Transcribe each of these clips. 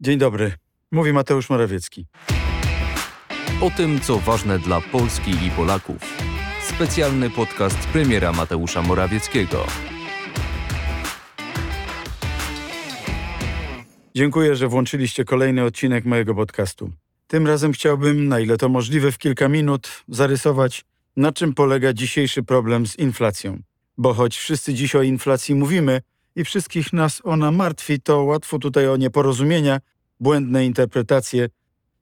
Dzień dobry. Mówi Mateusz Morawiecki. O tym, co ważne dla Polski i Polaków. Specjalny podcast premiera Mateusza Morawieckiego. Dziękuję, że włączyliście kolejny odcinek mojego podcastu. Tym razem chciałbym, na ile to możliwe, w kilka minut zarysować, na czym polega dzisiejszy problem z inflacją. Bo choć wszyscy dziś o inflacji mówimy i wszystkich nas ona martwi, to łatwo tutaj o nieporozumienia, błędne interpretacje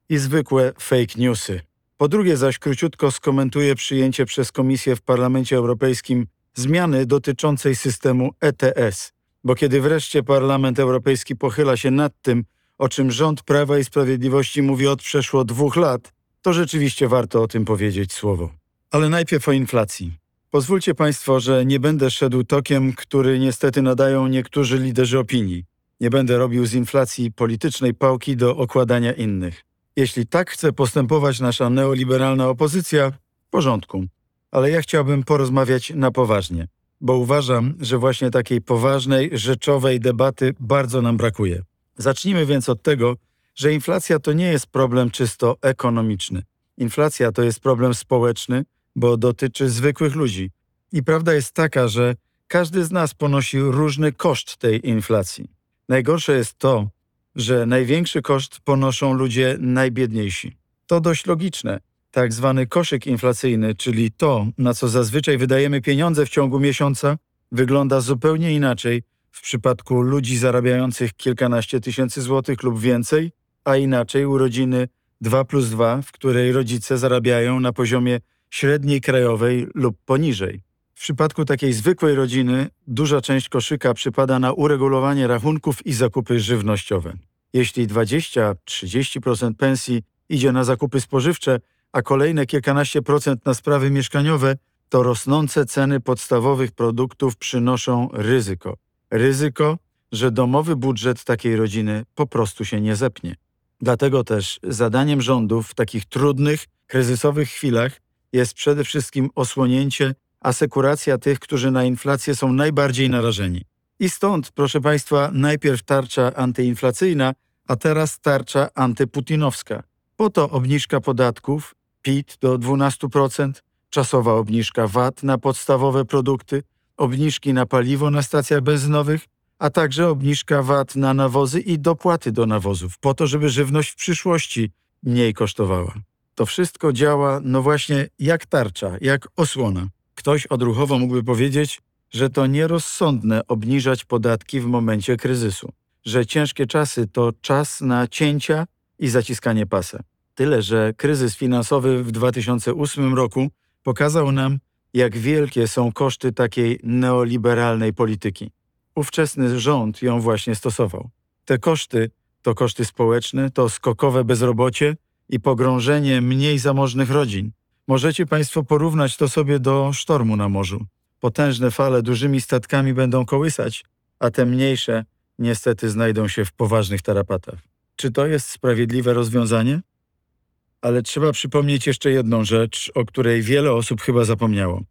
i zwykłe fake newsy. Po drugie zaś króciutko skomentuję przyjęcie przez Komisję w Parlamencie Europejskim zmiany dotyczącej systemu ETS. Bo kiedy wreszcie Parlament Europejski pochyla się nad tym, o czym rząd Prawa i Sprawiedliwości mówi od przeszło dwóch lat, to rzeczywiście warto o tym powiedzieć słowo. Ale najpierw o inflacji. Pozwólcie Państwo, że nie będę szedł tokiem, który niestety nadają niektórzy liderzy opinii. Nie będę robił z inflacji politycznej pałki do okładania innych. Jeśli tak chce postępować nasza neoliberalna opozycja, w porządku. Ale ja chciałbym porozmawiać na poważnie, bo uważam, że właśnie takiej poważnej, rzeczowej debaty bardzo nam brakuje. Zacznijmy więc od tego, że inflacja to nie jest problem czysto ekonomiczny. Inflacja to jest problem społeczny, bo dotyczy zwykłych ludzi. I prawda jest taka, że każdy z nas ponosi różny koszt tej inflacji. Najgorsze jest to, że największy koszt ponoszą ludzie najbiedniejsi. To dość logiczne. Tak zwany koszyk inflacyjny, czyli to, na co zazwyczaj wydajemy pieniądze w ciągu miesiąca, wygląda zupełnie inaczej w przypadku ludzi zarabiających kilkanaście tysięcy złotych lub więcej, a inaczej u rodziny 2 plus 2, w której rodzice zarabiają na poziomie średniej krajowej lub poniżej. W przypadku takiej zwykłej rodziny duża część koszyka przypada na uregulowanie rachunków i zakupy żywnościowe. Jeśli 20-30% pensji idzie na zakupy spożywcze, a kolejne kilkanaście procent na sprawy mieszkaniowe, to rosnące ceny podstawowych produktów przynoszą ryzyko. Ryzyko, że domowy budżet takiej rodziny po prostu się nie zepnie. Dlatego też zadaniem rządu w takich trudnych, kryzysowych chwilach jest przede wszystkim osłonięcie, asekuracja tych, którzy na inflację są najbardziej narażeni. I stąd, proszę Państwa, najpierw tarcza antyinflacyjna, a teraz tarcza antyputinowska. Po to obniżka podatków, PIT do 12%, czasowa obniżka VAT na podstawowe produkty, obniżki na paliwo na stacjach benzynowych, a także obniżka VAT na nawozy i dopłaty do nawozów, po to, żeby żywność w przyszłości mniej kosztowała. To wszystko działa, no właśnie, jak tarcza, jak osłona. Ktoś odruchowo mógłby powiedzieć, że to nierozsądne obniżać podatki w momencie kryzysu, że ciężkie czasy to czas na cięcia i zaciskanie pasa. Tyle, że kryzys finansowy w 2008 roku pokazał nam, jak wielkie są koszty takiej neoliberalnej polityki. Ówczesny rząd ją właśnie stosował. Te koszty to koszty społeczne, to skokowe bezrobocie i pogrążenie mniej zamożnych rodzin. Możecie Państwo porównać to sobie do sztormu na morzu. Potężne fale dużymi statkami będą kołysać, a te mniejsze niestety znajdą się w poważnych tarapatach. Czy to jest sprawiedliwe rozwiązanie? Ale trzeba przypomnieć jeszcze jedną rzecz, o której wiele osób chyba zapomniało.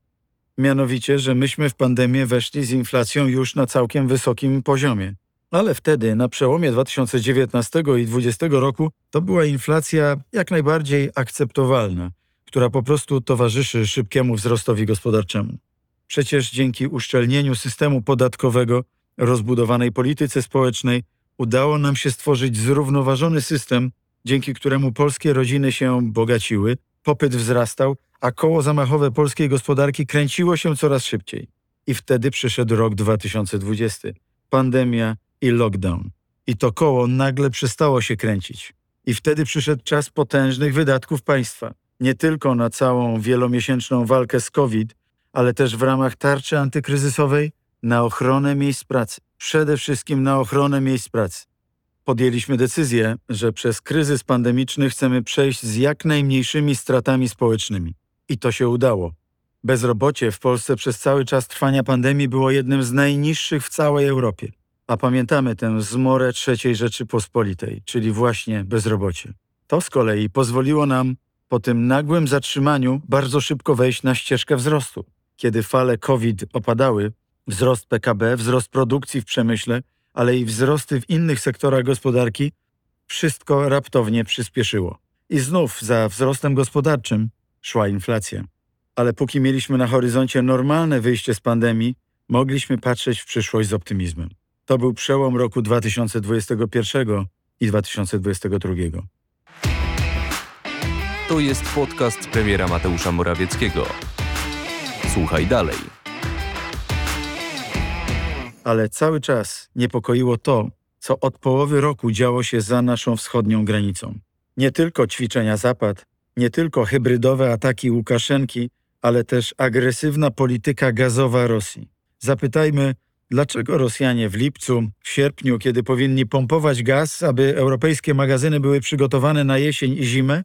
Mianowicie, że myśmy w pandemię weszli z inflacją już na całkiem wysokim poziomie. Ale wtedy, na przełomie 2019 i 2020 roku, to była inflacja jak najbardziej akceptowalna, która po prostu towarzyszy szybkiemu wzrostowi gospodarczemu. Przecież dzięki uszczelnieniu systemu podatkowego, rozbudowanej polityce społecznej, udało nam się stworzyć zrównoważony system, dzięki któremu polskie rodziny się bogaciły, popyt wzrastał, a koło zamachowe polskiej gospodarki kręciło się coraz szybciej. I wtedy przyszedł rok 2020. Pandemia i lockdown. I to koło nagle przestało się kręcić. I wtedy przyszedł czas potężnych wydatków państwa. Nie tylko na całą wielomiesięczną walkę z COVID, ale też w ramach tarczy antykryzysowej na ochronę miejsc pracy. Przede wszystkim na ochronę miejsc pracy. Podjęliśmy decyzję, że przez kryzys pandemiczny chcemy przejść z jak najmniejszymi stratami społecznymi. I to się udało. Bezrobocie w Polsce przez cały czas trwania pandemii było jednym z najniższych w całej Europie. A pamiętamy tę zmorę III Rzeczypospolitej, czyli właśnie bezrobocie. To z kolei pozwoliło nam po tym nagłym zatrzymaniu bardzo szybko wejść na ścieżkę wzrostu. Kiedy fale COVID opadały, wzrost PKB, wzrost produkcji w przemyśle, ale i wzrosty w innych sektorach gospodarki wszystko raptownie przyspieszyło. I znów za wzrostem gospodarczym szła inflacja. Ale póki mieliśmy na horyzoncie normalne wyjście z pandemii, mogliśmy patrzeć w przyszłość z optymizmem. To był przełom roku 2021 i 2022. To jest podcast premiera Mateusza Morawieckiego. Słuchaj dalej. Ale cały czas niepokoiło to, co od połowy roku działo się za naszą wschodnią granicą. Nie tylko ćwiczenia Zapad, nie tylko hybrydowe ataki Łukaszenki, ale też agresywna polityka gazowa Rosji. Zapytajmy, dlaczego Rosjanie w lipcu, w sierpniu, kiedy powinni pompować gaz, aby europejskie magazyny były przygotowane na jesień i zimę,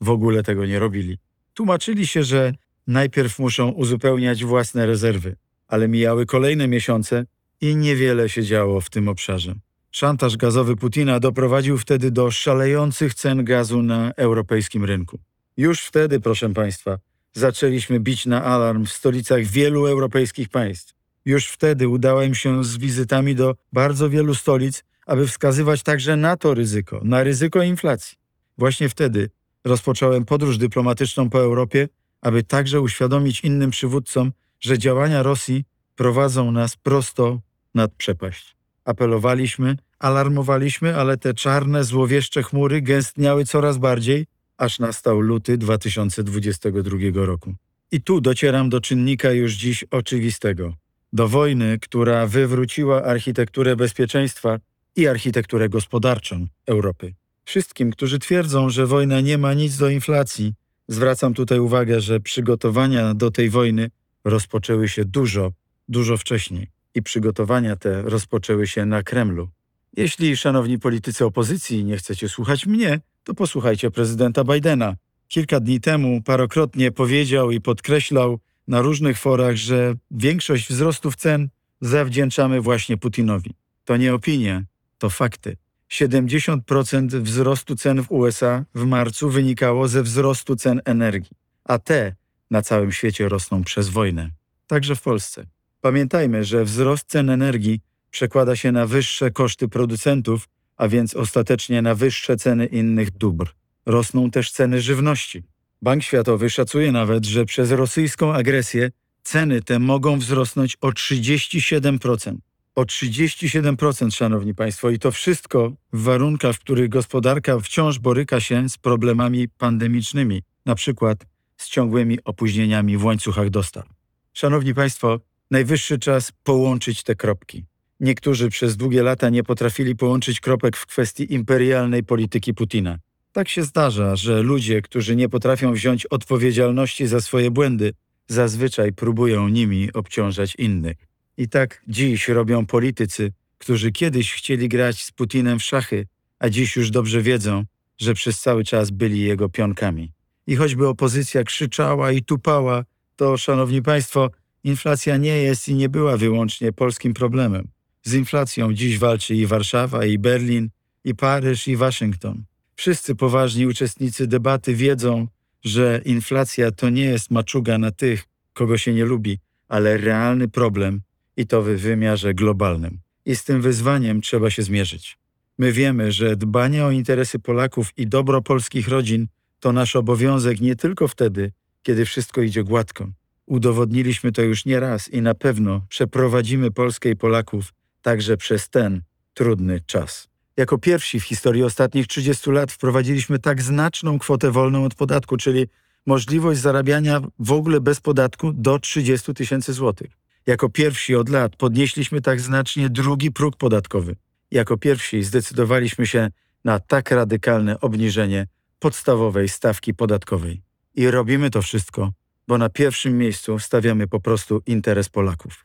w ogóle tego nie robili. Tłumaczyli się, że najpierw muszą uzupełniać własne rezerwy, ale mijały kolejne miesiące i niewiele się działo w tym obszarze. Szantaż gazowy Putina doprowadził wtedy do szalejących cen gazu na europejskim rynku. Już wtedy, proszę Państwa, zaczęliśmy bić na alarm w stolicach wielu europejskich państw. Już wtedy udałem się z wizytami do bardzo wielu stolic, aby wskazywać także na to ryzyko, na ryzyko inflacji. Właśnie wtedy rozpocząłem podróż dyplomatyczną po Europie, aby także uświadomić innym przywódcom, że działania Rosji prowadzą nas prosto nad przepaść. Apelowaliśmy, alarmowaliśmy, ale te czarne, złowieszcze chmury gęstniały coraz bardziej, aż nastał luty 2022 roku. I tu docieram do czynnika już dziś oczywistego. Do wojny, która wywróciła architekturę bezpieczeństwa i architekturę gospodarczą Europy. Wszystkim, którzy twierdzą, że wojna nie ma nic do inflacji, zwracam tutaj uwagę, że przygotowania do tej wojny rozpoczęły się dużo, dużo wcześniej i przygotowania te rozpoczęły się na Kremlu. Jeśli, szanowni politycy opozycji, nie chcecie słuchać mnie, to posłuchajcie prezydenta Bidena. Kilka dni temu parokrotnie powiedział i podkreślał na różnych forach, że większość wzrostów cen zawdzięczamy właśnie Putinowi. To nie opinie, to fakty. 70% wzrostu cen w USA w marcu wynikało ze wzrostu cen energii, a te na całym świecie rosną przez wojnę, także w Polsce. Pamiętajmy, że wzrost cen energii przekłada się na wyższe koszty producentów, a więc ostatecznie na wyższe ceny innych dóbr. Rosną też ceny żywności. Bank Światowy szacuje nawet, że przez rosyjską agresję ceny te mogą wzrosnąć o 37%. O 37%, szanowni państwo, i to wszystko w warunkach, w których gospodarka wciąż boryka się z problemami pandemicznymi, na przykład z ciągłymi opóźnieniami w łańcuchach dostaw. Szanowni państwo, najwyższy czas połączyć te kropki. Niektórzy przez długie lata nie potrafili połączyć kropek w kwestii imperialnej polityki Putina. Tak się zdarza, że ludzie, którzy nie potrafią wziąć odpowiedzialności za swoje błędy, zazwyczaj próbują nimi obciążać innych. I tak dziś robią politycy, którzy kiedyś chcieli grać z Putinem w szachy, a dziś już dobrze wiedzą, że przez cały czas byli jego pionkami. I choćby opozycja krzyczała i tupała, to, szanowni państwo, inflacja nie jest i nie była wyłącznie polskim problemem. Z inflacją dziś walczy i Warszawa, i Berlin, i Paryż, i Waszyngton. Wszyscy poważni uczestnicy debaty wiedzą, że inflacja to nie jest maczuga na tych, kogo się nie lubi, ale realny problem i to w wymiarze globalnym. I z tym wyzwaniem trzeba się zmierzyć. My wiemy, że dbanie o interesy Polaków i dobro polskich rodzin to nasz obowiązek nie tylko wtedy, kiedy wszystko idzie gładko. Udowodniliśmy to już nie raz i na pewno przeprowadzimy Polskę i Polaków także przez ten trudny czas. Jako pierwsi w historii ostatnich 30 lat wprowadziliśmy tak znaczną kwotę wolną od podatku, czyli możliwość zarabiania w ogóle bez podatku do 30 tysięcy złotych. Jako pierwsi od lat podnieśliśmy tak znacznie drugi próg podatkowy. Jako pierwsi zdecydowaliśmy się na tak radykalne obniżenie podstawowej stawki podatkowej. I robimy to wszystko, bo na pierwszym miejscu stawiamy po prostu interes Polaków.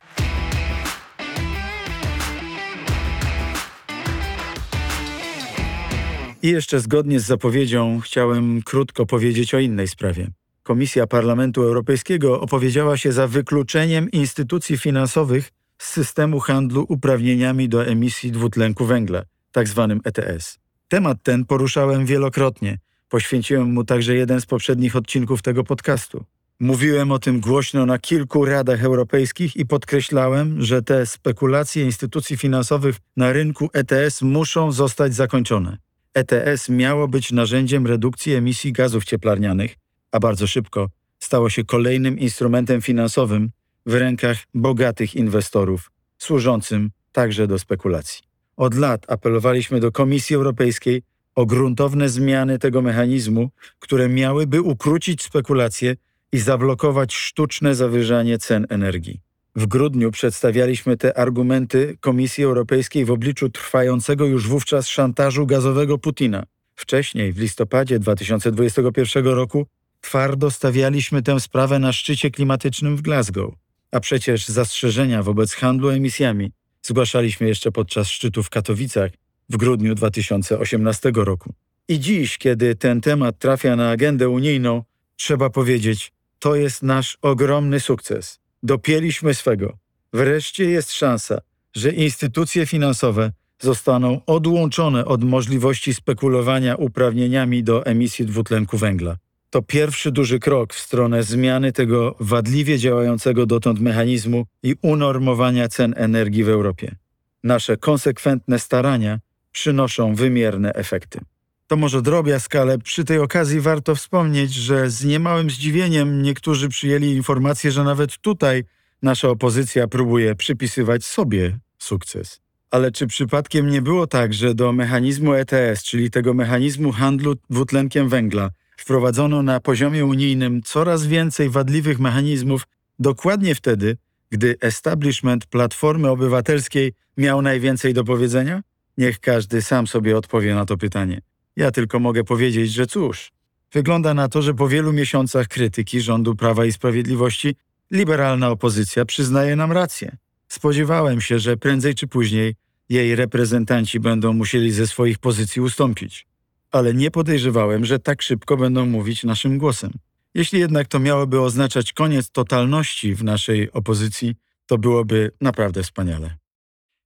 I jeszcze zgodnie z zapowiedzią chciałem krótko powiedzieć o innej sprawie. Komisja Parlamentu Europejskiego opowiedziała się za wykluczeniem instytucji finansowych z systemu handlu uprawnieniami do emisji dwutlenku węgla, tzw. ETS. Temat ten poruszałem wielokrotnie. Poświęciłem mu także jeden z poprzednich odcinków tego podcastu. Mówiłem o tym głośno na kilku radach europejskich i podkreślałem, że te spekulacje instytucji finansowych na rynku ETS muszą zostać zakończone. ETS miało być narzędziem redukcji emisji gazów cieplarnianych, a bardzo szybko stało się kolejnym instrumentem finansowym w rękach bogatych inwestorów, służącym także do spekulacji. Od lat apelowaliśmy do Komisji Europejskiej o gruntowne zmiany tego mechanizmu, które miałyby ukrócić spekulacje i zablokować sztuczne zawyżanie cen energii. W grudniu przedstawialiśmy te argumenty Komisji Europejskiej w obliczu trwającego już wówczas szantażu gazowego Putina. Wcześniej, w listopadzie 2021 roku, twardo stawialiśmy tę sprawę na szczycie klimatycznym w Glasgow. A przecież zastrzeżenia wobec handlu emisjami zgłaszaliśmy jeszcze podczas szczytu w Katowicach w grudniu 2018 roku. I dziś, kiedy ten temat trafia na agendę unijną, trzeba powiedzieć, to jest nasz ogromny sukces. Dopięliśmy swego. Wreszcie jest szansa, że instytucje finansowe zostaną odłączone od możliwości spekulowania uprawnieniami do emisji dwutlenku węgla. To pierwszy duży krok w stronę zmiany tego wadliwie działającego dotąd mechanizmu i unormowania cen energii w Europie. Nasze konsekwentne starania przynoszą wymierne efekty. To może drobiazg, ale przy tej okazji warto wspomnieć, że z niemałym zdziwieniem niektórzy przyjęli informację, że nawet tutaj nasza opozycja próbuje przypisywać sobie sukces. Ale czy przypadkiem nie było tak, że do mechanizmu ETS, czyli tego mechanizmu handlu dwutlenkiem węgla, wprowadzono na poziomie unijnym coraz więcej wadliwych mechanizmów dokładnie wtedy, gdy establishment Platformy Obywatelskiej miał najwięcej do powiedzenia? Niech każdy sam sobie odpowie na to pytanie. Ja tylko mogę powiedzieć, że cóż, wygląda na to, że po wielu miesiącach krytyki rządu Prawa i Sprawiedliwości liberalna opozycja przyznaje nam rację. Spodziewałem się, że prędzej czy później jej reprezentanci będą musieli ze swoich pozycji ustąpić. Ale nie podejrzewałem, że tak szybko będą mówić naszym głosem. Jeśli jednak to miałoby oznaczać koniec totalności w naszej opozycji, to byłoby naprawdę wspaniale.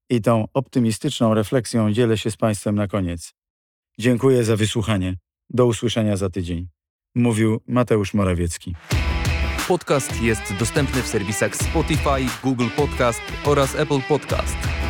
I tą optymistyczną refleksją dzielę się z Państwem na koniec. Dziękuję za wysłuchanie. Do usłyszenia za tydzień. Mówił Mateusz Morawiecki. Podcast jest dostępny w serwisach Spotify, Google Podcast oraz Apple Podcast.